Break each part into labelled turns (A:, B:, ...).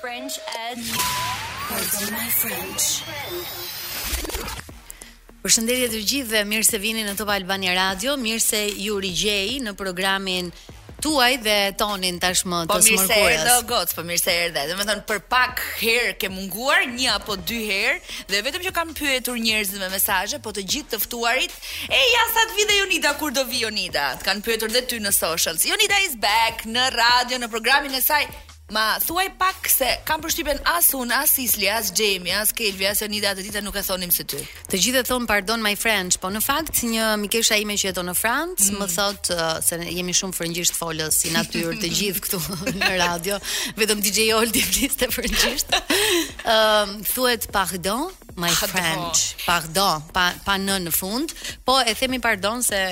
A: French Ed
B: Pardon my French
C: Përshëndetje të gjithëve, mirë se vini në Top Albania Radio, mirë se ju rigjej në programin tuaj dhe tonin tashmë
D: po
C: të së mërkurës.
D: Po mirë se erdhe o goc, po mirë se erdhe. Domethënë, për pak herë ke munguar, një apo dy herë, dhe vetëm që kanë pyetur njerëzit me mesazhe, po të gjithë të ftuarit, e ja sa të vide Jonida, kur do vijë Jonida? Të kanë pyetur dhe ty në socials. Jonida is back në radio, në programin e saj, Ma thuaj pak se kam përshtypjen as unë as Isli as Xhemi as Kelvi as Jonida atë ditën nuk e thonim si ty.
C: Të gjithë e thonë pardon my French, po në fakt një mikesha ime që jeton në Francë
D: mm.
C: më thotë uh, se jemi shumë frëngjishtfolës si natyrë të gjithë këtu në radio, vetëm DJ Oldi fliste frëngjisht. Ëm um, thuhet pardon my French, pardon, pa pa në në fund, po e themi pardon se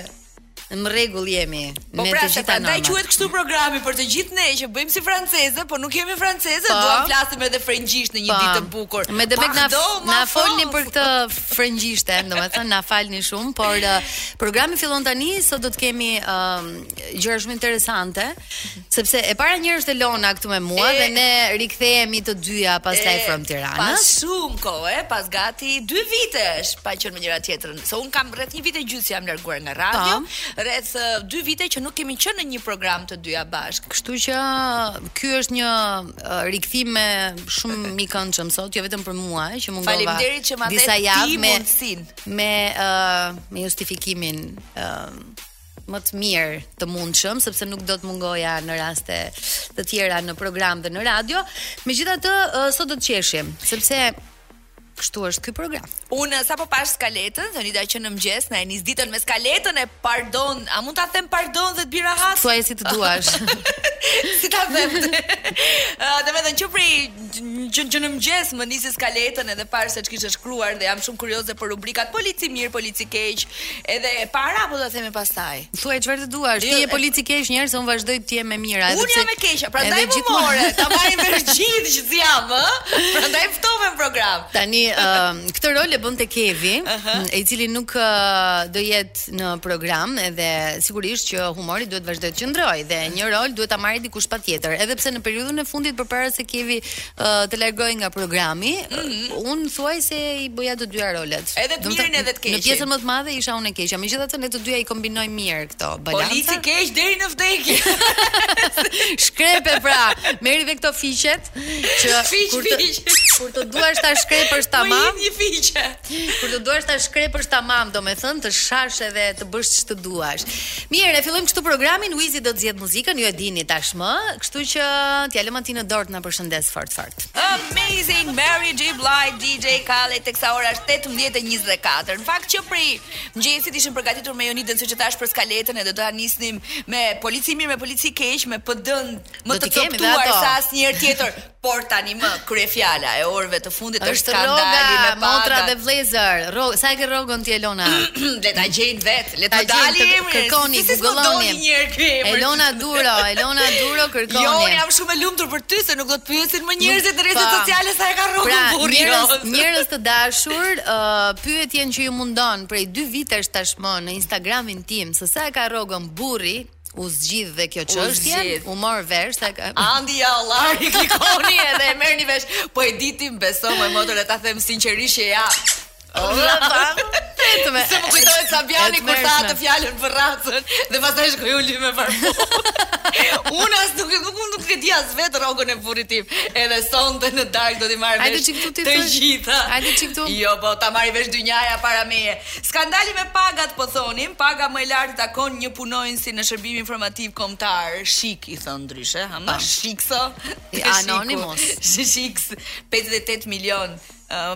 C: Në rregull jemi.
D: Po pra, se prandaj quhet kështu programi për të gjithë ne që bëjmë si franceze, po nuk jemi franceze,
C: po.
D: duam të flasim edhe frëngjisht në një
C: po.
D: ditë të bukur.
C: Me demek na na
D: falni
C: për këtë frëngjishte, domethënë na falni shumë, por uh, programi fillon tani, sot do të kemi uh, gjëra shumë interesante. Sepse e para njerëz është Elona këtu me mua
D: e,
C: dhe ne rikthehemi të dyja pas
D: e, Live
C: from
D: Tirana.
C: Pas
D: shumë kohe, pas gati 2 vitesh pa qenë me njëra-tjetrën. Se unë kam rreth një vit e gjysmë jam larguar nga radio, po. rreth 2 uh, vite që nuk kemi qenë në një program të dyja bashkë.
C: Kështu që ky është një uh, rikthim më shumë i këndshëm sot, jo vetëm për mua, eh, që mungova.
D: Faleminderit që ma dhe ti
C: mundësinë me me, uh, me justifikimin uh, më të mirë të mundshëm, sepse nuk do të mungoja në raste të tjera në program dhe në radio. Megjithatë, sot do të qeshim, sepse kështu është ky program.
D: Unë sapo pashë skaletën, Jonida që në mëngjes na e nis ditën me skaletën e pardon. A mund ta them pardon dhe të bira ha?
C: Thuaj si të duash.
D: si ta them? Ëh, uh, domethënë që prej Që që në mëngjes më nisi skaletën edhe pashë se ç'kishe shkruar dhe jam shumë kurioze për rubrikat polici i mirë, polici i keq, edhe e para apo do themi pastaj.
C: Thuaj çfarë të duash, ti je polici i keq njerëz, se unë vazhdoj të jem e mira.
D: Unë jam e keqja, prandaj më more, ta marrin vesh të gjithë që si jam, ë? Prandaj ftohem në program.
C: Tani këtë rol e bënte Kevi, i cili nuk do jetë në program edhe sigurisht që humori duhet të vazhdojë të qëndrojë dhe mm. një rol duhet ta marrë dikush patjetër. Edhe pse në periudhën e fundit përpara se Kevi uh, të largohej nga programi, mm -hmm. uh, unë thuajse i bëja të dyja rolet.
D: Edhe të mirin edhe të keqin.
C: Në pjesën më të madhe isha unë e keqja. Megjithatë ne të dyja i kombinojmë mirë këto balanca.
D: Polici i keq deri në vdekje.
C: Shkrepe pra, merri dhe këto fiqet që
D: fiq,
C: kur të,
D: fiq.
C: kur të duash ta shkrepësh tamam.
D: Po një fiqe.
C: Kur të duash ta shkrepësh tamam, domethënë të shash edhe të bësh ç'të duash. Mirë, e fillojmë kështu programin, Wizi do të zgjedh muzikën, ju e dini tashmë, kështu që t'ja lëmë aty në dorë të na përshëndes fort fort.
D: Amazing Mary J Blige DJ Khaled teksa ora është 18:24. Në fakt që prej mëngjesit ishim përgatitur me Jonidën siç e thash për skaletën e do ta nisnim me polici mirë, me polici keq, me PD-n më
C: më
D: të
C: copëtuar
D: se asnjëherë tjetër. Por tani më kryefjala e orëve të fundit është,
C: është
D: skandali
C: roga,
D: me
C: paga.
D: Motra
C: dhe vëllezër. Rroga, sa e ke rrogën ti Elona?
D: le ta gjejnë vet, le t'i dali emri.
C: Kërkoni
D: si Google-oni.
C: Elona Duro, Elona Duro kërkoni.
D: Jo, unë jam shumë e lumtur për ty se nuk do të pyesin më njerëzit në rrjetet sociale sa e ke rrogën
C: pra,
D: burri.
C: Njerëz, njerëz të dashur, uh, pyetjen që ju mundon prej 2 vitesh tashmë në Instagramin tim, se sa e ka rrogën burri, U zgjidh dhe kjo çështje,
D: u,
C: u mor vesh se
D: Andi ja Allah, i klikoni edhe e merrni vesh. Po e ditim, besomë motër e ta them sinqerisht që ja.
C: Oh, la bam. Vetëm.
D: Se më kujtohet
C: Sabjani
D: kur tha atë fjalën për rracën dhe pastaj shkoi u ly me parfum. Unë as nuk nuk mund nuk e di as vetë rrogën e burrit tim. Edhe sonte në darkë do t'i marr vesh.
C: Hajde çik këtu ti.
D: Të gjitha.
C: Hajde çik këtu.
D: Jo, po ta marrë vesh dynjaja para meje. Skandali me pagat po thonim, paga më e lartë i takon një punonjësi në Shërbimi Informativ Kombëtar, shik i thon ndryshe,
C: ama
D: shikso.
C: Anonymous.
D: Shik 58 milion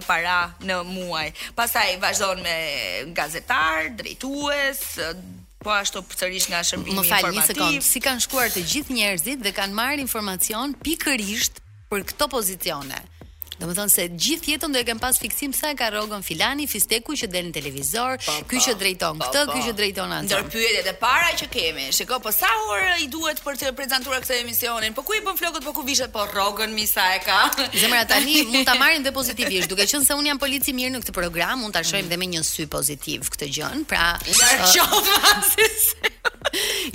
D: para në muaj. Pastaj vazhdon me gazetar, drejtues, po ashtu sërish nga shërbimi informativ.
C: Më fal një sekond, si kanë shkuar të gjithë njerëzit dhe kanë marrë informacion pikërisht për këto pozicione. Domethënë se gjithë jetën do e ken pas fiksim sa e ka rrogën filani, fisteku që del në televizor,
D: po,
C: ky
D: po.
C: që drejton
D: po,
C: këtë, ky që drejton atë.
D: Ndër pyetjet e para që kemi, shiko, po sa orë i duhet për të prezantuar këtë emisionin? Po ku i bën flokët, po ku vishet, po rrogën mi, sa e ka.
C: Zemra tani mund ta marrim dhe pozitivisht, duke qenë se un jam polici mirë në këtë program, mund ta shohim dhe me një sy pozitiv këtë gjën. Pra,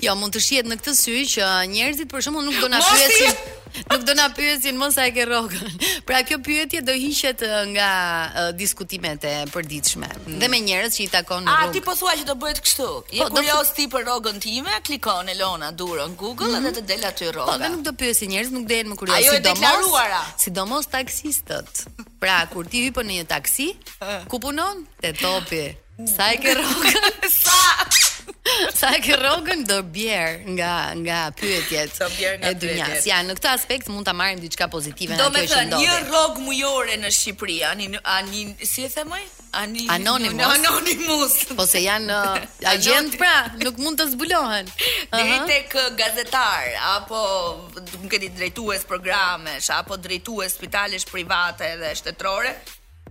C: jo, mund të shihet në këtë sy që njerëzit për shembull nuk do na pyesin. Nuk do na pyesin më sa e ke rrogën. Pra kjo pyetje do hiqet nga uh, diskutimet e përditshme mm. dhe me njerëz që i takon në rrugë.
D: A ti po thua që do bëhet kështu? Je
C: po,
D: kurioz ti për rrogën time, klikon Elona Duro në Google mm -hmm. dhe mhm. të del aty rroga.
C: Po, dhe nuk do pyesin njerëz, nuk do jenë më kurioz.
D: Ajo e deklaruara.
C: Sidomos taksistët. Pra kur ti hypon në një taksi, ku punon? Te topi. Sa e ke rrogën?
D: Sa?
C: Sa e ke rrogën do bjer nga nga pyetjet.
D: Do bjer nga pyetjet.
C: Ja, në këtë aspekt mund ta marrim diçka pozitive nga kjo që ndodhi.
D: Domethënë një rrog mujore në Shqipëri, ani ani si e the moj? Ani
C: anonimus.
D: Anonimus.
C: Po se janë uh, agjent pra, nuk mund të zbulohen.
D: Deri
C: uh -huh.
D: tek uh, gazetar apo nuk e di drejtues programesh apo drejtues spitalesh private dhe shtetërore,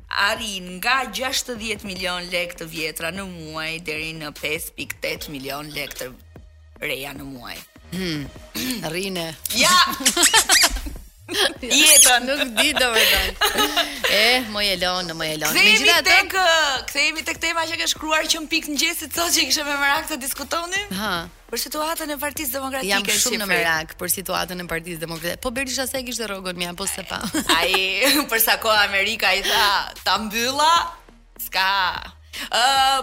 D: arrin nga gjashtëdhjetë milionë lekë të vjetra në muaj deri në pesë pikë tetë milionë lekë të reja në muaj. Hmm.
C: Rrine.
D: Ja. Jeta
C: nuk di do më Eh, më e lënë,
D: më
C: e
D: lënë. Megjithatë, të kthehemi tek tema që ke shkruar që në pikë ngjesit sot që i kishe me merak të diskutonim.
C: Ha.
D: Për situatën e Partisë Demokratike
C: Jam shumë në merak për situatën e Partisë Demokratike. Po Berisha sa e kishte rrogën mja, po s'e pa.
D: Ai për sa kohë Amerika i tha ta mbylla, s'ka. Ë,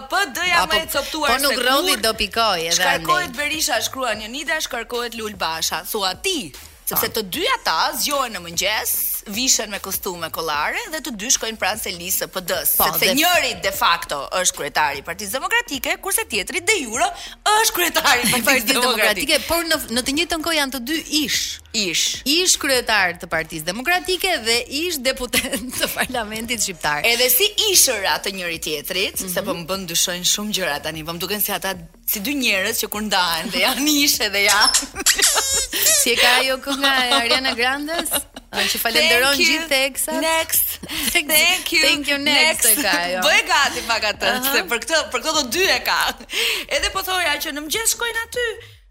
D: po
C: doja
D: më e coptuar se.
C: Po nuk rrodhi, do pikoj edhe.
D: Shkarkohet Berisha shkruan Jonida, shkarkohet Lul Basha. Thua ti, Sepse të dy ata zgjohen në mëngjes, vishen me kostume kollare dhe të dy shkojnë pranë selisë së PD-së,
C: po,
D: sepse
C: dhe...
D: njëri de facto është kryetari i Partisë Demokratike, kurse tjetri de jure është kryetari i Partisë
C: Parti
D: Demokratike.
C: Demokratike, por në në të njëjtën kohë janë të dy ish
D: ish
C: ish kryetarë të Partisë Demokratike dhe ish deputetë të Parlamentit shqiptar.
D: Edhe si ishëra të njëri tjetrit,
C: mm -hmm.
D: se po më bën të dyshoj në shumë gjëra tani, po më duken si ata si dy njerëz që kur ndahen dhe janë ish edhe ja.
C: si e ka ajo kënga e Ariana Grandes? Që falenderon gjithë eksat.
D: Next.
C: Thank
D: you.
C: Thank you next. next. Ka, jo.
D: Bëj gati pak atë,
C: uh -huh.
D: se për këtë për këto të dy e ka. Edhe po thoja që në mëngjes shkojnë aty.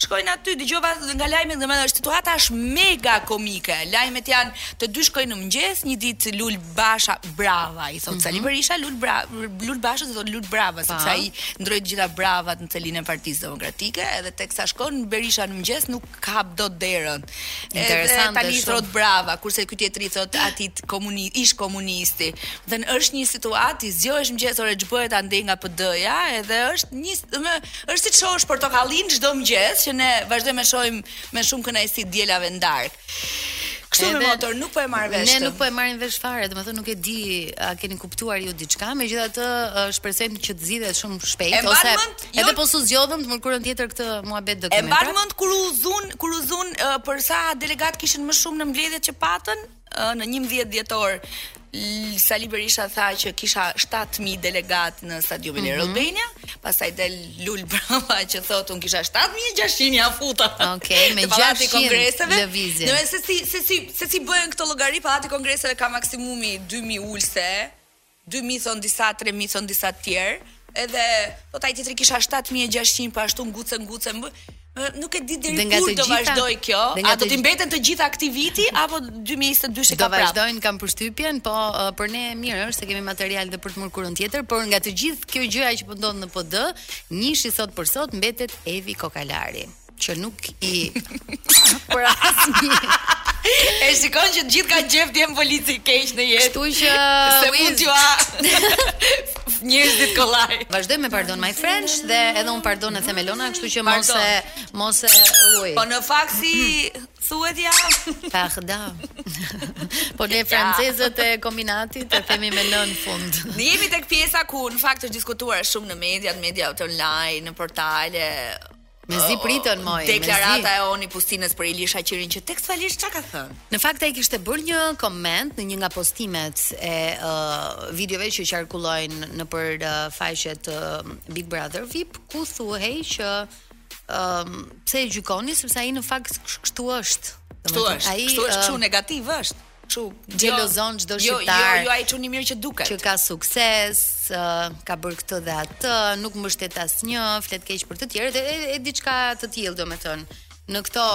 D: Shkojnë aty, dëgjova nga lajmet, domethënë është situata është mega komike. Lajmet janë të dy shkojnë në mëngjes, një ditë Lul Basha, Brava i thotë mm -hmm. Sali Berisha Lul Brava Lul Basha i thotë Lul Brava sepse ai ndërroi të gjitha bravat në selinë e Partisë Demokratike edhe teksa shkon Berisha në mëngjes nuk e hap dot derën
C: interesante
D: tani
C: i
D: thotë Brava kurse ky tjetri i thotë atij komunist ish komunisti domethënë është një situatë i zgjohesh në mëngjes ore ç'bëhet andej nga PD-ja edhe është një më është si të shohësh Portokallinë çdo mëngjes që ne vazhdojmë ta shohim me shumë kënaqësi të dielave në darkë Kështu me motor, nuk po e marr vesh.
C: Ne nuk po e marrim vesh fare, domethënë nuk e di a keni kuptuar ju diçka, megjithatë shpresojmë që të zgjidhet shumë shpejt ose
D: jo-
C: edhe po s'u zgjidhën të mërkurën tjetër këtë muhabet do kemi.
D: E
C: mban
D: mend kur u zunë, kur u zunë për sa delegatë kishin më shumë në mbledhjet që patën në 11 dhjetor Sali Berisha tha që kisha 7000 delegatë në stadiumin mm -hmm. Air Albania, pastaj del Lul Brava që thotë unë kisha 7600 ia futa.
C: Okej,
D: okay, me
C: 600
D: kongreseve.
C: Lëvizje.
D: Në se si se si se si bëhen këto llogari, Pallati i Kongreseve ka maksimumi 2000 ulëse, 2000 thonë disa, 3000 thonë disa të tjerë. Edhe thotë ai tjetri kisha 7600 po ashtu ngucur ngucur nuk e di deri kur do vazhdojë kjo, a do t'i mbeten të gjitha këtij viti apo
C: 2022-shi
D: ka prapë.
C: Do vazhdojnë kam përshtypjen, po për ne mirë është se kemi material dhe për të mërkurën tjetër, por nga e gjithë kjo gjëja që po ndodh në PD, njëshi sot për sot mbetet Evi Kokalari. që nuk i për asnjë.
D: E shikon që gjithë ka gjeft jem polici keq në jetë.
C: Kështu që
D: se mund t'ju a. Njerëz dit kollaj.
C: Vazhdoj me pardon my French dhe edhe unë pardon e them Elona, kështu që mos e mos e uj.
D: Po në fakt si thuhet ja?
C: Pardon. Po ne francezët e kombinatit e themi me n në fund.
D: Ne jemi tek pjesa ku në fakt është diskutuar shumë në media, në media online, në portale,
C: Mezi pritën moj.
D: Deklarata e Oni Pustinës për Ilir Shaqirin që tekstualisht ça ka thënë?
C: Në fakt ai kishte bërë një koment në një nga postimet e uh, videove që qarkullojnë nëpër uh, faqet uh, Big Brother VIP, ku thuhej që um, pse e gjykoni sepse ai në fakt kështu është.
D: Kështu është.
C: Ai
D: kështu është kështu negativ është. kështu
C: xhelozon çdo
D: jo, jo, jo,
C: shqiptar.
D: Jo, jo, ai çuni i mirë që duket.
C: Që ka sukses, ka bërë këtë dhe atë, nuk mbështet asnjë, flet keq për të tjerët e, e diçka të tillë, domethënë në këto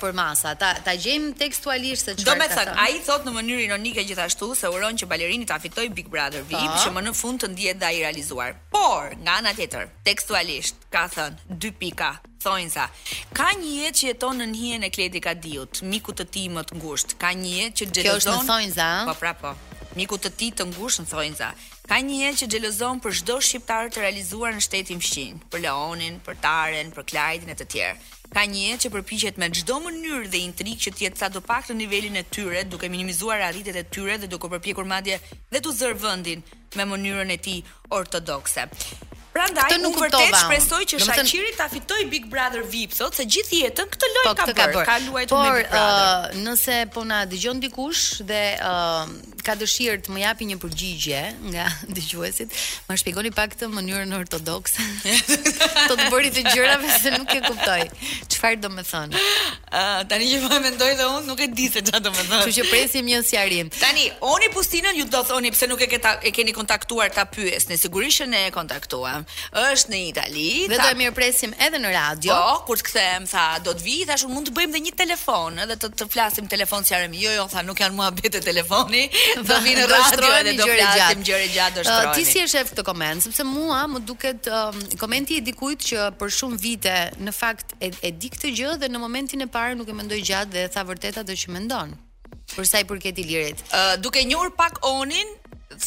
C: përmasa. Ta ta gjejmë tekstualisht se çfarë. Domethënë,
D: ai thotë në mënyrë ironike gjithashtu se uron që balerini ta fitojë Big Brother VIP,
C: po.
D: që më në fund të ndihet dhe ai i realizuar. Por, nga ana tjetër, tekstualisht ka thënë dy pika. Thonjza, Ka një jetë që jeton nën hijen e Kledi Kadiut, mikut të tij më të ngushtë. Ka një jetë që xhelozon.
C: Kjo është në thonjza, ëh?
D: Po, pra po. Mikut të tij të ngushtë në thonjza. Ka një jetë që xhelozon për çdo shqiptar të realizuar në shtetin fqinj, për Leonin, për Taren, për Klajdin e të tjerë. Ka një jetë që përpiqet me çdo mënyrë dhe intrigë që të jetë sadopak në nivelin e tyre, duke minimizuar arritjet e tyre dhe duke u përpjekur madje dhe t'u zërë vendin me mënyrën e tij ortodokse. Prandaj
C: këtë nuk kuptova. Vërtet
D: shpresoj që Shaqiri ta fitojë Big Brother VIP, thotë se gjithë jetën këtë lojë
C: po,
D: ka bërë, ka luajtur me Big Brother.
C: Por uh, nëse po na dëgjon dikush dhe uh, ka dëshirë të më japi një përgjigje nga dëgjuesit, ma shpjegoni pak këtë mënyrën ortodokse. të të bërit të gjërave se nuk e kuptoj. Çfarë domethënë?
D: Ëh, tani që po e mendoj dhe unë nuk e di se çfarë do të thotë.
C: Kështu që presim një sqarim.
D: Tani, Oni Pustinën ju do thoni pse nuk e keta, e keni kontaktuar ta pyesni, sigurisht që ne e kontaktuam. Është në Itali.
C: Dhe do e mirëpresim edhe në radio.
D: Po, kur të kthehem tha, do të vi, thashë unë mund të bëjmë dhe një telefon, edhe të të flasim telefon sqarim. Jo, jo, tha, nuk janë muhabete telefoni, do vij në radio edhe do flasim
C: gjerë
D: e gjatë do shtrohemi.
C: Ti si e shef këtë koment? Sepse mua më duket komenti i dikujt që për shumë vite në fakt e, e di këtë gjë dhe në momentin e parë nuk e mendoi gjatë dhe e tha vërtet atë që mendon. Për sa i përket Ilirit.
D: Uh, duke njohur pak Onin,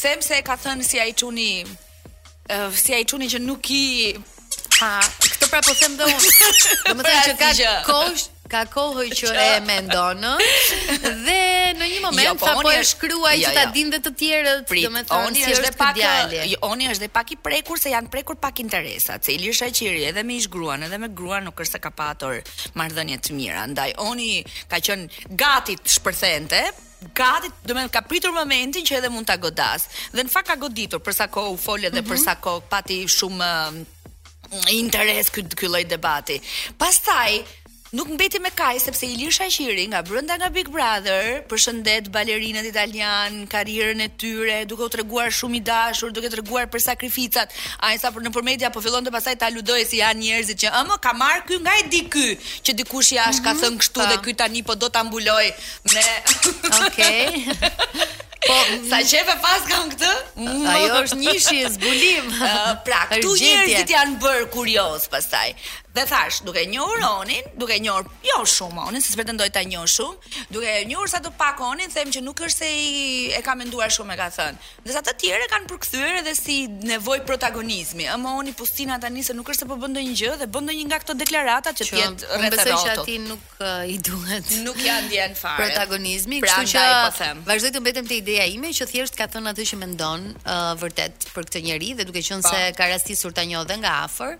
D: them se e ka thënë si ai çuni uh, si ai çuni që nuk i
C: pa këtë pra po them dhe unë. Domethënë
D: pra që ka
C: kohë ka kohë që e mendon dhe në një moment
D: jo, po,
C: po e shkruaj
D: jo,
C: që ta
D: jo.
C: dinë dhe të tjerët, domethënë
D: Oni është pak
C: djali.
D: Jo, Oni është dhe pak i prekur se janë prekur pak interesa. Sa që Ilir Shaqiri edhe me ish gruan edhe me gruan nuk është se ka patur marrëdhënie të mira. Ndaj Oni ka qenë gati të shpërthente, gati, do të thënë ka pritur momentin që edhe mund ta godas. Dhe në fakt ka goditur për sa kohë u fol edhe mm -hmm. për mhm. sa kohë pati shumë interes ky ky lloj debati. Pastaj Nuk mbeti me kaq sepse Ilir Shaqiri nga brenda nga Big Brother përshëndet balerinët italian, karrierën e tyre, duke u treguar shumë i dashur, duke treguar për sakrificat. Aq sa po nëpër media po fillonte pastaj të aludojë si janë njerëzit që ëmë ka marr ky nga e di ky që dikush jashtë ka mhm, thënë kështu dhe po. ky tani po do ta mbuloj me
C: Okej. Po,
D: sa qejf e paskam këtë?
C: Ajo është njësi
D: zbulimi. pra, këtu njerëzit janë bërë kurioz pastaj. Dhe thash, duke e njohur Onin, duke e njohur jo shumë Onin, se s'pretendoj ta njoh shumë, duke e njohur sado pak Onin, them që nuk është se e ka menduar shumë e ka thënë. Ndërsa të tjerë e kanë përkthyer edhe si nevojë protagonizmi. Ëm Oni Pustina tani se nuk është se po bën ndonjë gjë dhe bën ndonjë nga këto deklaratat që të jetë
C: rrotull.
D: Unë
C: besoj që aty nuk i duhet.
D: Nuk ja ndjen fare.
C: Protagonizmi,
D: pra,
C: kështu që
D: po them.
C: Vazhdoj të mbetem te ideja ime që thjesht ka thënë atë që mendon uh, vërtet për këtë njeri dhe duke qenë
D: po.
C: se ka rastisur ta njohë dhe nga afër,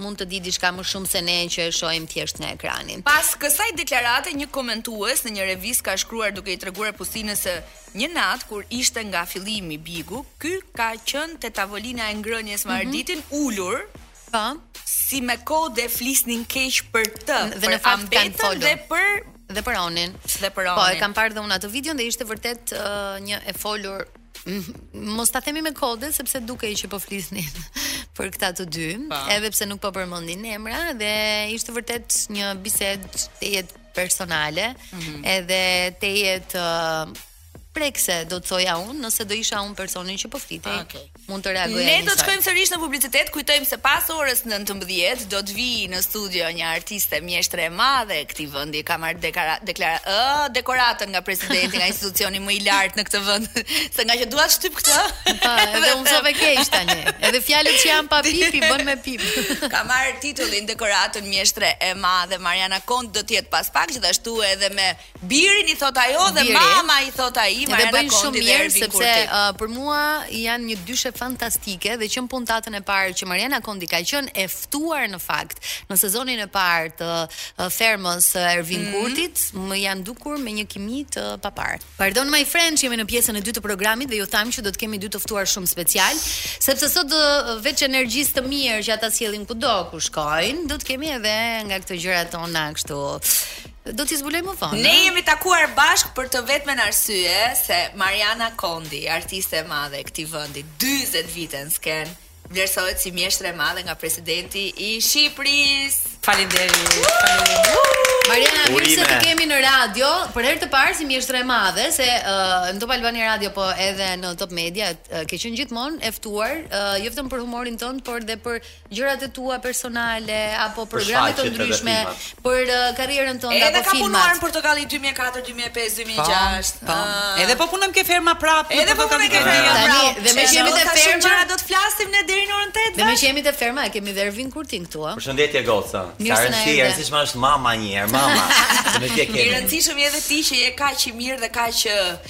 C: mund të di diçka më shumë se ne që e shohim thjesht nga ekrani.
D: Pas kësaj deklarate një komentues në një revistë ka shkruar duke i treguar Pustinës se një natë kur ishte nga fillimi Bigu, ky ka qenë te tavolina e ngrënies me mm -hmm. Arditin ulur
C: Po.
D: Si me kode flisnin keq për të,
C: dhe
D: për Ambetën dhe për
C: dhe për Onin.
D: Dhe për Onin.
C: Po, e kam parë dhe unë atë videon dhe ishte vërtet uh, një e folur mos ta themi me kode sepse dukej që po flisnin për këta të dy, pa.
D: Po.
C: edhe pse nuk po përmendin emra dhe ishte vërtet një bisedë tejet personale,
D: mm
C: -hmm. edhe tejet uh, prekëse, do të thoja unë, nëse do isha unë personi që po flitej.
D: Ah, okay.
C: Mund të reagoj.
D: Ne do të shkojmë sërish në publicitet, kujtojmë se pas orës 19 do të vijë në studio një artiste mjeshtre e madhe e këtij vendi, ka marrë deklara, deklara, ë, dekoratën nga presidenti, nga institucioni më i lartë në këtë vend. Se ngaqë dua të shtyp këtë.
C: Po, edhe unë shoh keq tani. Edhe fjalët që janë pa pip i bën me pip.
D: Ka marrë titullin dekoratën mjeshtre e madhe Mariana Kondi do të jetë pas pak gjithashtu edhe me Birin i thot ajo dhe mama i thot ai, Mariana
C: Kondi. Dhe
D: bëjnë shumë
C: mirë sepse uh, për mua janë një dyshe fantastike dhe që në puntatën e parë që Mariana Kondi ka qenë e ftuar në fakt në sezonin e parë të uh, fermës uh, Ervin
D: mm -hmm.
C: Kurtit, më janë dukur me një kimi të papar. Pardon my friend, jemi në pjesën e dytë të programit dhe ju thamë që do të kemi dy të ftuar shumë special, sepse sot uh, veç energjisë të mirë që ata sjellin kudo ku shkojnë, do të kemi edhe nga këto gjërat tona kështu Do t'i zbuloj më vonë.
D: Ne jemi takuar bashkë për të vetmen arsye se Mariana Kondi, artiste e madhe e këtij vendi, 40 vite në skenë, vlerësohet si mjeshtre e madhe nga presidenti i Shqipërisë.
E: Faleminderit.
C: Mariana, mirë se të kemi në radio, për herë të parë si mjeshtre e madhe, se uh, në Top Albania Radio po edhe në Top Media ke qenë gjithmonë e ftuar, uh, jo vetëm për humorin tënd, por dhe për gjërat e tua personale apo programe të ndryshme për uh, karrierën tënde apo
D: filmat. Edhe kam punuar në Portokalli 2004, 2005, 2006.
E: Po. Edhe po punojmë ke ferma prapë.
D: Edhe po punojmë ke ferma prapë.
C: Dhe meqë jemi te ferma.
D: Shumë gjëra do të flasim ne deri në orën 8.
C: Dhe meqë jemi te ferma, e kemi Dervin Kurtin këtu, a?
F: Përshëndetje Goca. Sa rëndësi,
C: rëndësi
F: që është mama një herë, mama. Dhe më
D: je
F: kemi.
D: Mirënësishëm edhe ti që je kaq i mirë dhe kaq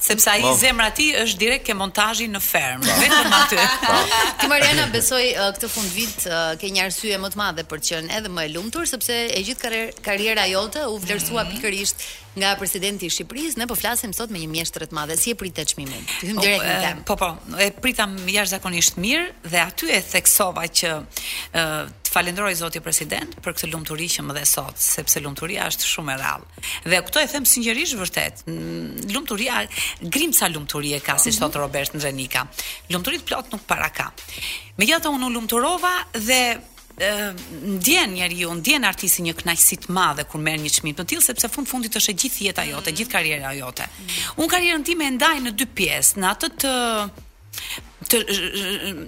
F: Sepse
E: ai
F: po.
E: zemra ti është direkt ke montazhi në fermë, po. vetëm aty. Po.
C: Ti Mariana besoj uh, këtë fund vit uh, ke një arsye më të madhe për të qenë edhe më e lumtur sepse e gjithë karrier, karriera jote u vlerësua mm. pikërisht nga presidenti i Shqipërisë. Ne po flasim sot me një mjeshtre të madhe. Si e prite çmimin? Të hyjmë direkt në temë.
E: Po po, e prita jashtëzakonisht mirë dhe aty e theksova që uh, të falenderoj zoti President për këtë lumturi që më dhe sot, sepse lumturia është shumë e rrallë. Dhe këtë e them sinqerisht vërtet. Lumturia grimca lumturie ka, siç mhm. thotë Robert Ndrenika. Lumturi të plotë nuk para ka. Megjithatë unë u lumturova dhe ndjen njeriu, ndjen artisti një kënaqësi të madhe kur merr një çmim të tillë sepse fund fundit është e gjithë jeta jote, mm. gjithë karriera jote. Mm. Unë karrierën time e ndaj në dy pjesë, në atë të të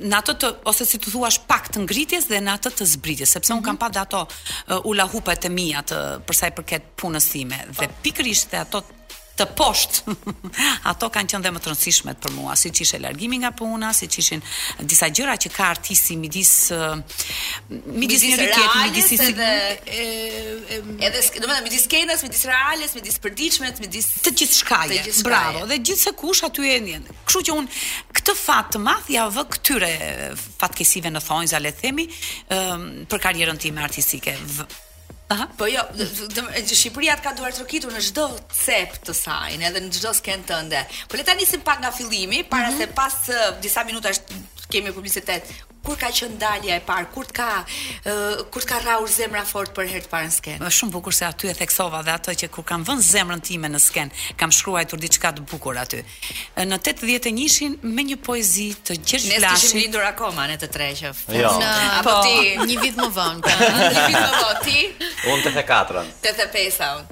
E: në atë të ose si të thuash pak të ngritjes dhe në atë të zbritjes, sepse unë kam mhm. pa dhe ato uh, ulje hipjet e mia të për sa i përket punës sime dhe po. pikërisht dhe ato të poshtë. Ato kanë qenë dhe më të rëndësishme për mua, siç ishte largimi nga puna, siç ishin disa gjëra që ka artisti midis midis
D: njëri-tjetrit,
E: midis si
D: edhe edhe domethënë midis skenës, midis reales, midis përditshmes, midis
E: të
D: gjithçkaje.
E: Bravo. Dhe gjithsekush aty e ndjen. Kështu që unë këtë fat të madh ja vë këtyre fatkeqësive në thonjza le të themi, ë për karrierën time artistike. Aha.
D: Po jo, Shqipëria të ka duartrokitur në çdo cep të saj, edhe në çdo skenë tënde. Po le ta nisim pak nga fillimi, para mm -hmm. se pas uh, disa minutash kemi publicitet. Kur ka qenë dalja e parë, kur të ka kur të ka rrahur zemra fort për herë të parë në skenë?
E: Është shumë bukur se aty e theksova dhe atë që kur kam vënë zemrën time në skenë, kam shkruajtur diçka të bukur aty. Në tetëdhjetë e njëshin me një poezi të Gjergj
D: Vlashit. Ne
E: s'kishim
D: lindur akoma ne të tre që.
F: Jo.
D: Apo ti
C: një vit më vonë.
D: Një vit më vonë ti?
F: Unë
D: tetë e katrën.
E: Tetë e pesa
D: unë.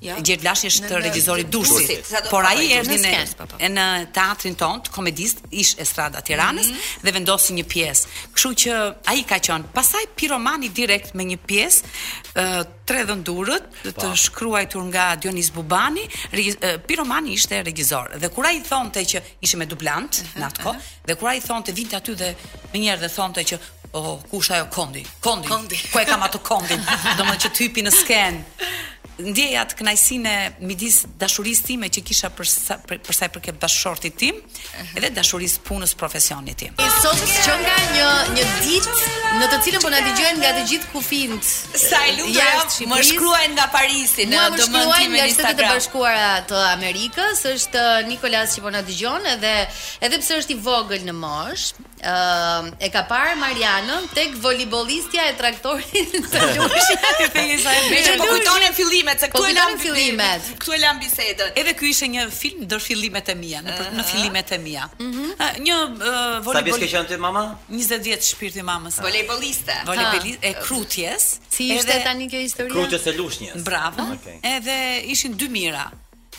E: Gjergj Vlashi është
D: në,
E: regjizori i Durrësit, por ai erdhi në
C: po, po.
E: në teatrin tonë të komedisë ish Estrada e Tiranës mm -hmm. dhe vendosi një pjesë. Kështu që ai ka qenë. Pastaj Pirro Mani direkt me një pjesë uh, tre dhëndurët të shkruajtur nga Dionis Bubani, regiz, uh, Pirro Mani ishte regjizor. Dhe kur ai thonte që ishim me dublantë mm -hmm. në atë kohë, dhe kur ai thonte vinte aty dhe më njëherë dhe thonte që Oh, ku është ajo Kondi? Kondi.
D: Kondi.
E: Ku e kam atë Kondin? Domethënë që të hypi në skenë. Ndjeja atë kënaqësinë midis dashurisë time që kisha për sa për, për sa i përket bashkëshortit tim, edhe dashurisë punës profesionit tim.
C: E sot që ka një një ditë në të cilën po na dëgjojnë nga të gjithë kufijtë.
D: Sa e lumtur jam, më shkruajnë nga Parisi në
C: DM-in
D: tim
C: në
D: Instagram.
C: Nga Shtetet e Bashkuara të Amerikës, është Nikolas që po na dëgjon edhe edhe pse është i vogël në moshë, e ka parë Marianën tek volejbollistja e Traktorit të
D: Lushnjës. Meqë po kujtonim fillimet, se
C: po
D: këtu e lamë
C: fillimet.
D: Këtu e lamë bisedën.
E: Edhe ky ishte një film ndër fillimet e mia, në, në fillimet e mia. Mhm. Një volejbollist.
F: Sa vjeç ke qenë ti mama?
E: 20 vjeç shpirti i mamës.
D: Volejbolliste.
E: Volejbolliste e Krutjes.
C: Si ishte tani kjo histori?
F: Krutjes së Lushnjës.
E: Bravo. Edhe ishin dy Mira.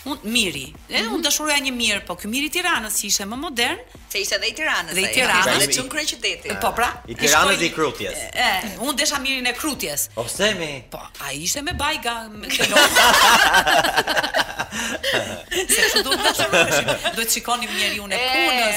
E: Unë, Miri, edhe unë dashuroja një Mir, po ky Miri i Tiranës që ishte më modern,
D: Se ishte dhe i Tiranës
E: Dhe i
D: ai,
E: Tiranës.
D: ka qenë dhe çun kryeqyteti.
E: po pra,
F: I Tiranës dhe i Krutjes.
E: E, unë desha Mirin e Krutjes.
F: Po pse mi?
E: Po, ai ishte me bajga, me këto lopë. Se kështu duhet të dashuroheshin. Duhet të shikonim njeriun e
D: E.
E: punës.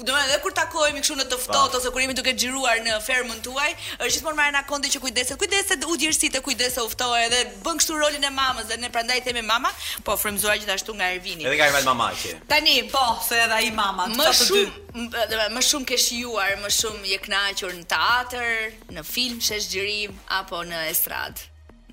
D: Domethënë edhe kur takohemi kështu në të ftohtë ose kur jemi duke xhiruar në fermën tuaj, është gjithmonë Marjana Kondi që kujdeset, kujdes se u djersite, kujdes se u ftohe edhe bën kështu rolin e mamës dhe ne prandaj i themi mama, po frymëzuar gjithashtu nga Ervini.
F: Edhe nga Ervin Mamaqi.
D: Tani,
E: po, se edhe ai mama,
D: të
E: thotë të dy.
D: Më shumë, domethënë më shumë ke shijuar, më shumë je kënaqur në teatër, në film, shesh xhirim apo në estradë?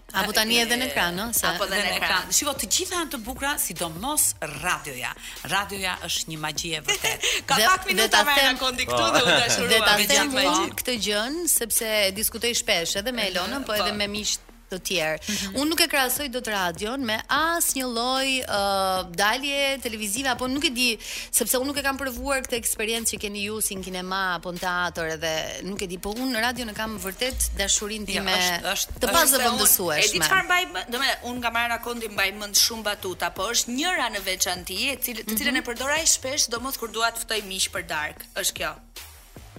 C: Apo tani edhe në ekran, ëh, se.
D: Apo
E: edhe
D: në ekran.
E: Shiko, të gjitha janë të bukura, sidomos radioja. Radioja është një magji e vërtetë.
D: Ka pak minuta
C: Marjana
D: Kondi këtu dhe u dashurua.
C: Dhe ta them unë këtë gjën sepse e diskutoj shpesh edhe me Elonën, po edhe me miq të tjerë. Mm -hmm. Unë nuk e krahasoj dot radion me asnjë lloj uh, dalje televizive apo nuk e di, sepse unë nuk e kam provuar këtë eksperiencë që keni ju si në kinema apo në teatër edhe Nuk e di, po unë radion e kam vërtet dashurinë
E: jo,
C: time
E: jo, është, është,
D: të pazëvendësueshme. E di çfarë mbaj, domethënë, unë nga Marjana Kondi mbaj mend shumë batuta, po është njëra në veçanti, e cilë, të cilën mm -hmm. e përdor aq shpesh, sidomos kur dua të ftoj miq për darkë, është kjo.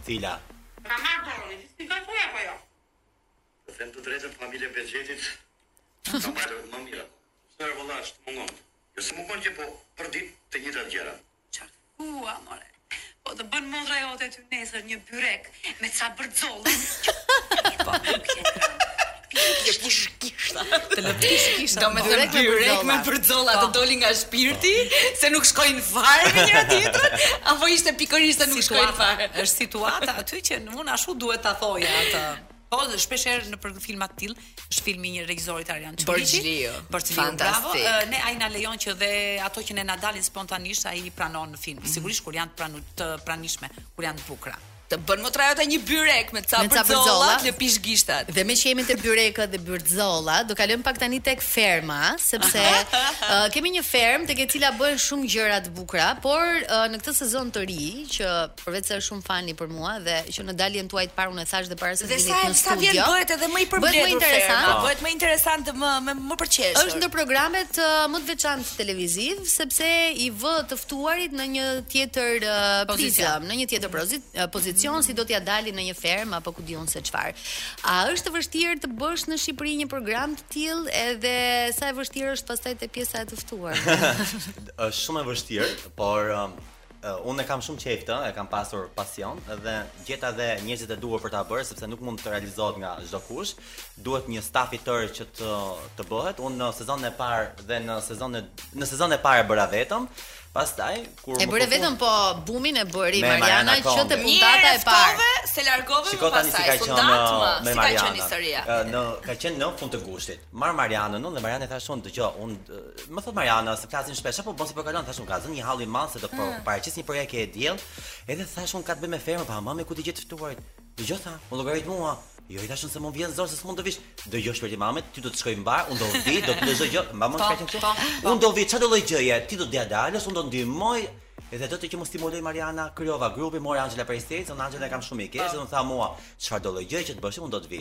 F: Cila?
G: Ka marrë dorë, i si ka kuja apo jo? Them të drejtën familje Bexhetit, ka marrë më mirë. Sërë vëllash, të mungon. Jo se mungon që po, për ditë të njëjtat gjëra.
H: Çfarë të thua, more? Po të bën motra jote ty nesër një byrek me ca bërxolla. Po të lëpish gishtat.
E: Të lëpish gishtat.
D: Do me thënë
C: byrek me bërxolla
D: të,
E: po,
D: doli nga shpirti, po, se nuk shkojnë fare me njëra tjetrën, apo ishte pikërisht se nuk shkojnë fare.
E: Është situata aty që unë ashtu duhet ta thoja atë. Po, shpesh herë nëpër filma të tillë, është filmi i një regjisorit Arjan Çuliqi.
D: Borxhliu.
E: Borxhliu, bravo.
D: Fantastik.
E: Ë, ne ai na lejon që dhe ato që ne na dalin spontanisht, ai i pranon në film. Sigurisht kur janë të pranu, të pranueshme, kur janë të bukura.
D: Të bën motra jote një byrek me ca,
C: me ca
D: bërxolla,
C: bërxolla,
D: të lëpish gishtat.
C: Dhe meqë jemi te byrekët dhe bërxolla, do kalojmë pak tani tek ferma, sepse uh, kemi një fermë tek e cila bëhen shumë gjëra të bukura, por uh, në këtë sezon të ri që Përveçse është shumë fani për mua dhe që në daljen tuaj të parë unë e thashë dhe para se të vinit në studio.
D: Sa vjen bëhet edhe më i përmbledhur.
C: Bëhet më interesant,
D: po, bëhet më interesant dhe më më më për të qeshur.
C: Është ndër programet uh, më të veçanta televizive sepse i vë të ftuarit në një tjetër uh,
E: pozicion,
C: në një tjetër uh, pozicion si do t'ia dalin në një fermë apo ku di unë se çfarë. A është e vështirë të bësh në Shqipëri një program të tillë edhe sa e vështirë është pastaj te pjesa e të ftuarve?
F: Është shumë e vështirë, por um, Unë e kam shumë qejf këtë, e kam pasur pasion dhe gjeta dhe njerëzit e duhur për ta bërë sepse nuk mund të realizohet nga çdokush. Duhet një staf i tërë që të të bëhet. Unë në sezonin e parë dhe në sezonin e në sezonin e parë e bëra vetëm. Pastaj kur
C: e bëre vetëm po bumin e bëri Mariana që te puntata e parë.
D: S'e largove më pastaj.
F: Shikoj tani
D: si ka qenë me
F: Marianën. Në ka qenë në fund të gushtit. Marr Marianën unë dhe Mariana i thashë unë dëgjo, unë më thot Mariana se flasim shpesh, a po po si po kalon thashë unë më ka zënë një hall i madh se do të pa- paraqes një projekt të diel. Edhe thashë unë ka të bëjë me fermën, po mami ku t'i gjej të ftuarit. Dëgjo tha, llogarit mua. Jo i thashë se më vjen zor se s'mund të vish. Dëgjo shpirti i mamit, ty do të shkojë mbarë, unë do vi, çfarëdo lloj gjëje, mba
E: mend
F: ka qenë kështu. Unë do vi, çfarëdo lloj gjëje. Ti do t'ia dalësh, unë do ndihmoj. Edhe ajo qe që më stimuloi Mariana, krijova grupin, mora Anxhela Peristerin, se unë Anxhelën e kam shumë mikeshë, dhe më tha mua, çfarëdo lloj gjëje që të bësh, unë do të vi.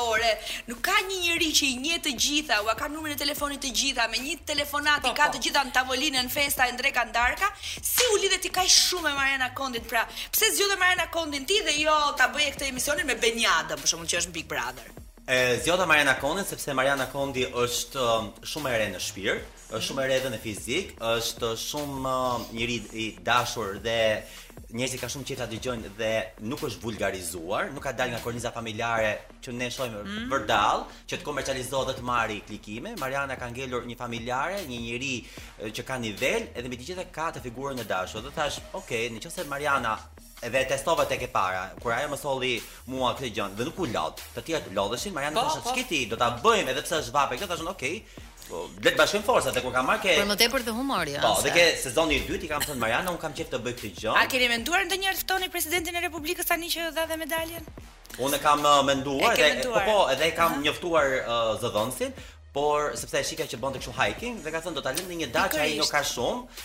D: Ore, nuk ka një njeri që i njeh të gjitha, ua ka numrin e telefonit të gjitha, me një telefonatë i, po, ka, po, të gjitha në tavolinë, në festa, në dreka, në darka, si u lidhe ti kaq shumë me Mariana Kondin, pra, pse zgjodhe Mariana Kondin ti dhe jo ta bëje këtë emisionin me Beniadën, për shembull që është në Big Brother?
F: E zgjodha Mariana Kondin, sepse Mariana Kondi është um, shumë e re në shpirt, Është shumë e re dhe në fizik, është shumë njeri i dashur dhe njerëzit kanë shumë qejf ta dëgjojnë dhe nuk është vulgarizuar, nuk ka dalë nga korniza familjare që ne shohim mm vërdallë, që të komercializohet dhe të marrë klikime. Mariana ka ngelur një familjare, një njeri që ka nivel edhe me të gjitha ka atë figurën e dashur. Dhe thashë, ok, në qoftë se Mariana edhe e testova tek e para, kur ajo më solli mua këtë gjë dhe nuk u lodh. Të tjerët lodheshin, Mariana
E: po,
F: thashë,
E: po.
F: "Ç'ke ti, do ta bëjmë edhe pse është vapë." Kjo thashë, "Ok, Po, le të bashkojmë forcat dhe kur ka marrë ke
C: Për më tepër dhe humori
F: ëh.
C: Po,
F: dhe ke sezoni i dytë i kam thënë Mariana unë kam qejf të bëj këtë gjë.
D: A keni menduar ndonjëherë të ftoni presidentin e Republikës tani që ju dha dhe medaljen?
F: Unë e kam menduar dhe po po edhe e kam njoftuar zëdhënësin, por sepse e shihja që bënte kështu hiking dhe ka thënë do ta lëmë në një datë që ai nuk ka shumë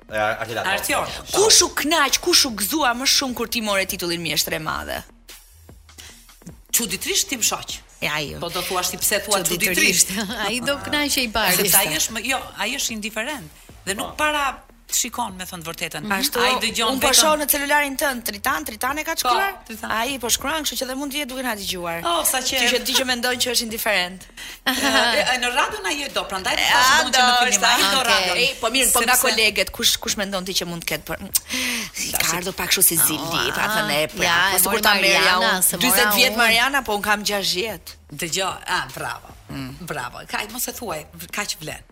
E: Artiola,
D: kush u kënaq, kush u gëzua më shumë kur ti more titullin mjeshtre e madhe?
E: Çuditërisht tim shoq.
D: E ai.
E: Po do thua ti pse thua
C: çuditërisht? Ai do kënaqej i pari.
E: Sepse ai është më, jo, ai është indiferent dhe nuk po. para shikon me thënë vërtetën. Mhm.
D: Ashtu
E: ai dëgjon po vetëm.
D: Unë po shoh në celularin tënd Tritan, Tritan e ka po,
E: shkruar.
D: Ai po shkruan, kështu që dhe mund të jetë duke na dëgjuar.
E: Oh, sa qejf.
D: Që ti që mendon që është indiferent.
E: Në radio na dëgjon, prandaj po
D: të
E: thonë që në fillim ai
C: dëgjon
E: radio.
D: Ej, po mirë, po nga kolegët, kush kush mendon ti që mund të ketë për t'i ketë ardhur pak kështu si zili, ka thënë e pra. Po sikur ta
C: merrja
D: 40 vjet Mariana, po un kam 60.
E: Dëgjoj, ah, bravo. Mm. Bravo. Kaq mos e thuaj, kaq vlen.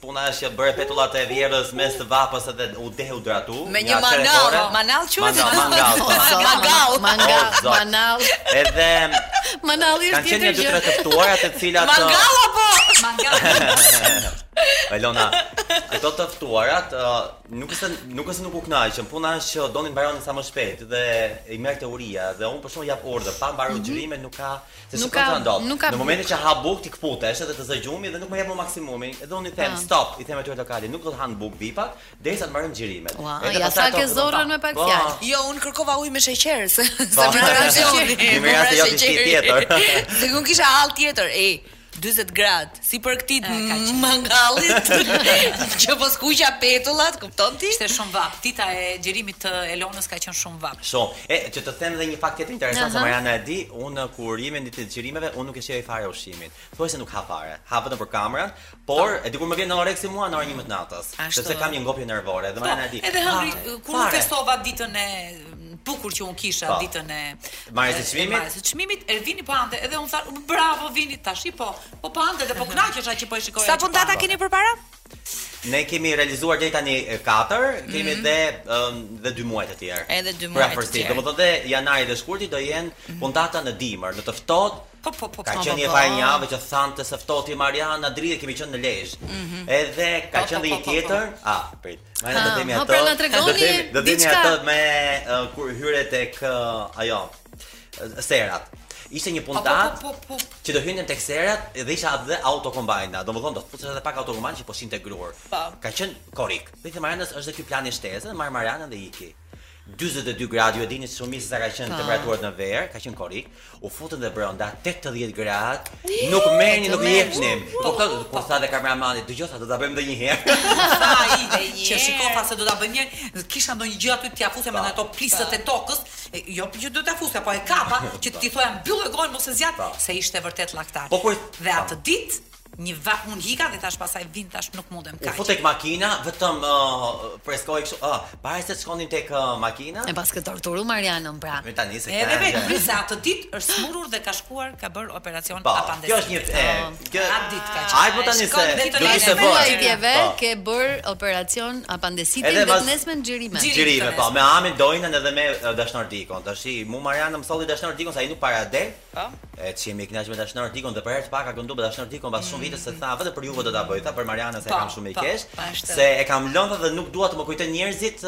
F: Puna është që bëre petullat e vjehrrës mes të vapës edhe u dehidratove.
D: Me një manall, manall quhet?
C: Mangall,
F: mangall. Manall,
C: manall.
F: Edhe
C: manalli është
F: tjetër gjë. Kanë
C: qenë
F: dy tre të ftuara të cilat
D: Mangall apo?
E: Mangall.
F: Elona, ato të ftuarat nuk është nuk është nuk u kënaqën, puna është që donin mbaronin sa më shpejt dhe i merrte uria dhe un për shkak jap urdhër, pa mbaruar
C: mhm. xhirimin
F: nuk ka
C: Se çfarë
F: ndodh.
C: Nuk ka.
F: Në momentin që ha bukë ti kputesh edhe të zë gjumi dhe nuk më jep më maksimumin. Edhe unë i them
C: ah.
F: stop, i them atyre të lokalit, nuk do të han bukë vipat derisa të mbarojmë xhirimet. Edhe
C: ja thave zorrën me pak
F: po.
C: fjalë.
D: Jo, unë kërkova ujë me sheqer se
F: po.
D: sa më ra
F: tensioni. Më ra tensioni jo diçka tjetër.
D: Dhe nuk kisha hall tjetër. Ej, 40 grad.
E: Sipër këtij
D: mangallit që po skuqja petullat, kupton ti?
E: Ishte shumë vap. Dita e xhirimit të Elonës ka qenë shumë vap.
F: Shumë. E, që të them edhe një fakt tjetër interesant
C: që
F: Mariana e di, unë kur jemi në ditë të xhirimeve, unë nuk e shijoj fare ushqimin. Thuaj se nuk ha fare. Ha vetëm për kamerën, por po. e di kur më vjen oreksi mua në orën 11 të
D: natës,
F: sepse kam një ngopje nervore dhe
E: po,
F: Mariana e di.
E: Edhe hëngri, kur festova ditën e bukur që un kisha pa.
F: Po.
E: ditën e
F: marrjes së çmimit.
E: Marrjes së çmimit, Ervini po hante, edhe un thash, bravo Vini, thash po, Po po hante dhe po kënaqesha që po e shikoja.
D: Sa puntata keni përpara?
F: Ne kemi realizuar deri tani 4, kemi mm -hmm. dhe um, dhe 2 muaj të tjerë.
D: Edhe
F: 2
D: muaj.
F: Pra
D: përsi,
F: domethënë dhe janari dhe shkurti do jenë mm -hmm. puntata në dimër, në të ftohtë.
E: Po po po.
F: Ka
E: po,
F: qenë
E: po,
F: një
E: po.
F: një javë që thamë së ftohti Mariana dridhej kemi qenë në Lezhë. Mm -hmm. Edhe ka
E: po,
F: qenë dhe një tjetër. A, ah, prit. Ma do themi ato. Do themi do themi ato me uh, kur hyre tek uh, ajo serat. Ishte një puntatë
E: po, po, po,
F: që do hynin tek serat dhe ishte edhe autokombajna. Domethënë do të futesh edhe pak autokombajnë që po shinte
E: grurë.
F: Ka qenë korrik. Dhe i thashë Marianës është dhe ky plani shtesë, marr Marianën dhe iki. 42 gradë, ju e dini shumë mirë se sa ka qenë temperaturat në verë, ka qenë korrik. U futën dhe brenda 80 gradë. Nuk merrnim, nuk jepnim. Po këto do të po sa dhe kameramani, dëgjo se do ta bëjmë ndonjë herë.
E: Sa ide një. Që shikoj se do ta bëjmë. Kisha ndonjë gjë aty t'ia fusem me ato plisët e tokës. Jo që do ta fusja, po e kapa që t'i thoja mbylle gojën mos e zgjat, se ishte vërtet llapatar.
F: Po, po,
E: dhe atë ditë një va unë ika dhe thashë pastaj vin tash nuk mundem kaq.
F: Po tek makina vetëm uh, preskoj kështu, uh, para se të shkonim tek uh, makina.
C: E paske torturu Marianën pra.
F: Me tani se ka.
E: Edhe
F: vetë
E: Brisa atë ditë është sëmurur dhe ka shkuar ka bërë operacion pa,
F: po,
E: apandektomi.
F: Kjo është një e,
E: Kë
F: Ai po tani se do të ishte bërë.
C: Ai
F: ke bërë,
C: ke bërë operacion
F: apandesite
C: dhe të nesërmen
E: në
F: xhirime.
E: Xhirime
F: po, me Amin Doinën edhe me Dashnor Dikon. Tashi mu Mariana më solli Dashnor Dikon se ai nuk para del.
E: Po.
F: E çim i kënaq me Dashnor Dikon dhe për herë të parë ka këndu me Dashnor Dikon pas shumë vitesh se tha vetëm për juve do ta bëj tha për Marianën se e kam shumë
E: qejf.
F: Se e kam lënë dhe nuk dua të më kujtojnë njerëzit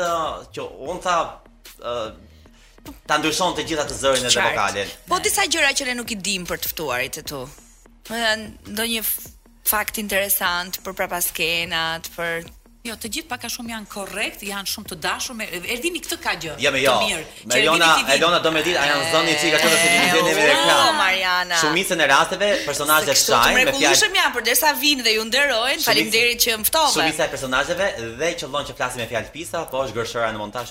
F: që unë tha ta ndryshon të gjitha të zërin edhe vokalin.
D: Po disa gjëra që ne nuk i dimë për të ftuarit e tu. Po dhe ndonjë fakt interesant për prapaskenat, për
E: Jo, të gjithë pak a shumë janë korrekt, janë shumë të dashur me Ervini këtë ka gjë.
F: Ja me jo. Me Elona, Elona do me ditë a janë zënë një çikë çfarë civilizimi me
D: reklam.
F: Oh,
D: Mariana.
F: Shumicën e rasteve
D: personazhet
F: shajnë me fjalë.
D: Shumë mirë janë përderisa vinë dhe ju nderojnë. Faleminderit që më ftove.
F: Shumica e personazheve dhe qëllon që flasim me fjalë pise, po është gërshëra në montazh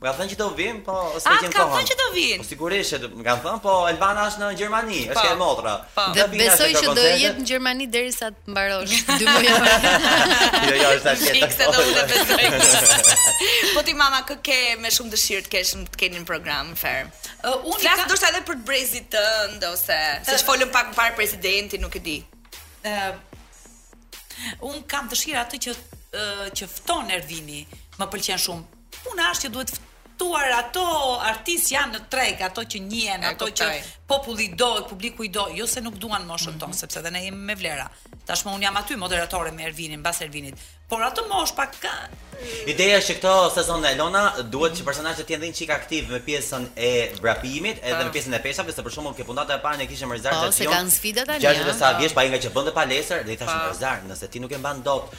C: Më
F: kanë thënë që do vijnë, po s'ka
D: ah,
F: qenë
D: kohë.
F: Ah, kanë
D: thënë që do vijnë.
F: Po sigurisht që më kanë thënë, po Elvana është në Gjermani,
D: po, është
F: e motra.
D: Po.
C: Dhe besoj që do jetë në Gjermani derisa të mbarojë dy muaj.
F: Jo, jo, është ashtu.
D: Fiks se do të besoj. Po ti mama kë ke më shumë dëshirë të kesh të keni në program Fermë.
E: Uh, unë
D: flas ndoshta edhe prej brezit tënd ose siç folëm pak më parë prezantimi, nuk e di.
E: Ë uh, Unë kam dëshirë ata që uh, që fton Ervini, më pëlqen shumë Puna është që duhet ftuar ato artistë që janë në treg, ato që njihen, ato që populli i do, publiku i do, jo se nuk duan moshën tonë, mhm. sepse dhe ne jemi me vlera. Tashmë unë jam aty moderatore me Ervinin, mbas Ervinit. Por atë moshë pak ka...
F: Ideja është që këtë sezon Elona duhet që personazhet të jenë dhe një çikë aktivë me pjesën e vrapimit, edhe me po. pjesën e peshave, se për shembull ke puntata e parë ne kishim Rezar
C: po, Xhaxhiun.
F: Po, se
C: kanë sfida tani.
F: Gjashtëdhjetë
C: e
F: sa vjeç po ai nga që bënte palestër dhe i thashë po. Rezar, nëse ti nuk e mban dot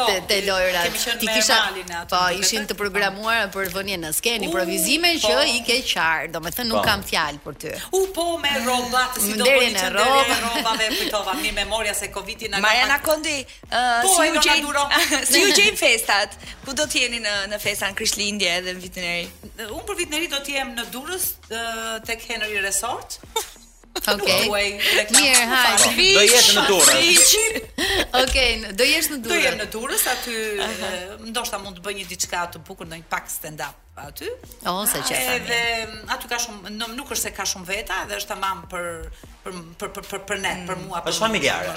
E: Po,
C: te, te lojrat.
E: Kemi qenë me,
C: kisha
E: Malin aty.
C: Po, ishin të programuara për vënien në skenë, improvizime
E: po,
C: që i ke qarë, domethënë nuk
F: po.
C: kam fjalë për ty.
E: U po me rrobat, si do bëni që
C: rroba,
E: rrobave kujtova, m'iku memoria se Covidi na ka.
D: Mariana Kondi, uh,
E: po,
D: si
E: ju
D: gjejnë si ju gjejnë festat? Ku do të jeni në në festën Krishtlindje edhe në vitin e ri?
E: Unë për vitin e ri do të jem në Durrës tek Henry Resort.
C: Okej.
E: Okay.
C: Mirë, hajde.
F: Do jesh në Durrës.
C: Okej, do jesh në Durrës.
E: Do jem në Durrës aty, ndoshta mund të bëj një diçka të bukur ndonjë pak stand up aty.
C: Oh, sa qejf tani.
E: Edhe mm, aty ka shumë, nuk është se ka shumë veta, edhe është tamam për për për për për ne, për mua, për,
F: është familjare.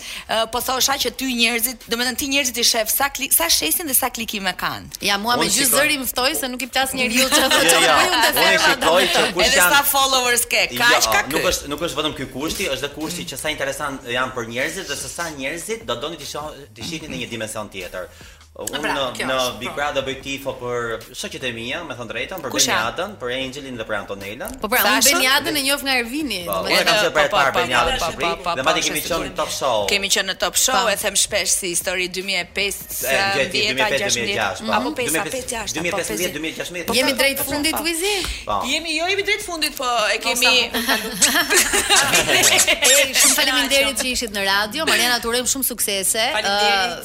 C: uh,
F: po
D: thosha që ty njerëzit, domethënë ti njerëzit i shef sa klik, sa shesin dhe sa klikime kanë.
C: Ja mua me gjysë zëri më ftoi se nuk i plas njeriu çfarë
F: do
C: të thotë
F: unë të them atë.
D: Edhe sa followers ke,
F: jo,
D: kaq ka ky.
F: Nuk është nuk është vetëm ky kushti, është dhe kushti që sa interesant janë për njerëzit dhe se sa njerëzit do donin t'i shohin, t'i shihnin në një dimension tjetër. Unë në Big Brother bëj tifo për shoqet e mia, me thënë drejtën, për Beniadën, për Angelën dhe për Antonelën.
C: Po pra, unë Beniadën e njoh nga Ervini,
F: po,
C: domethënë.
F: Unë kam qenë për
D: të
F: parë
D: Beniadën
F: në
D: Shqipëri,
F: dhe madje kemi qenë në Top Show.
D: Kemi qenë në Top Show, e them shpesh si histori 2005,
F: 2006,
D: apo 2005,
F: 2015, 2016.
C: Jemi drejt fundit Wizi?
F: Po.
D: Jemi jo jemi drejt fundit, po e po,
C: kemi. Shumë faleminderit që ishit në radio. Mariana, të urojmë shumë suksese.
E: Faleminderit.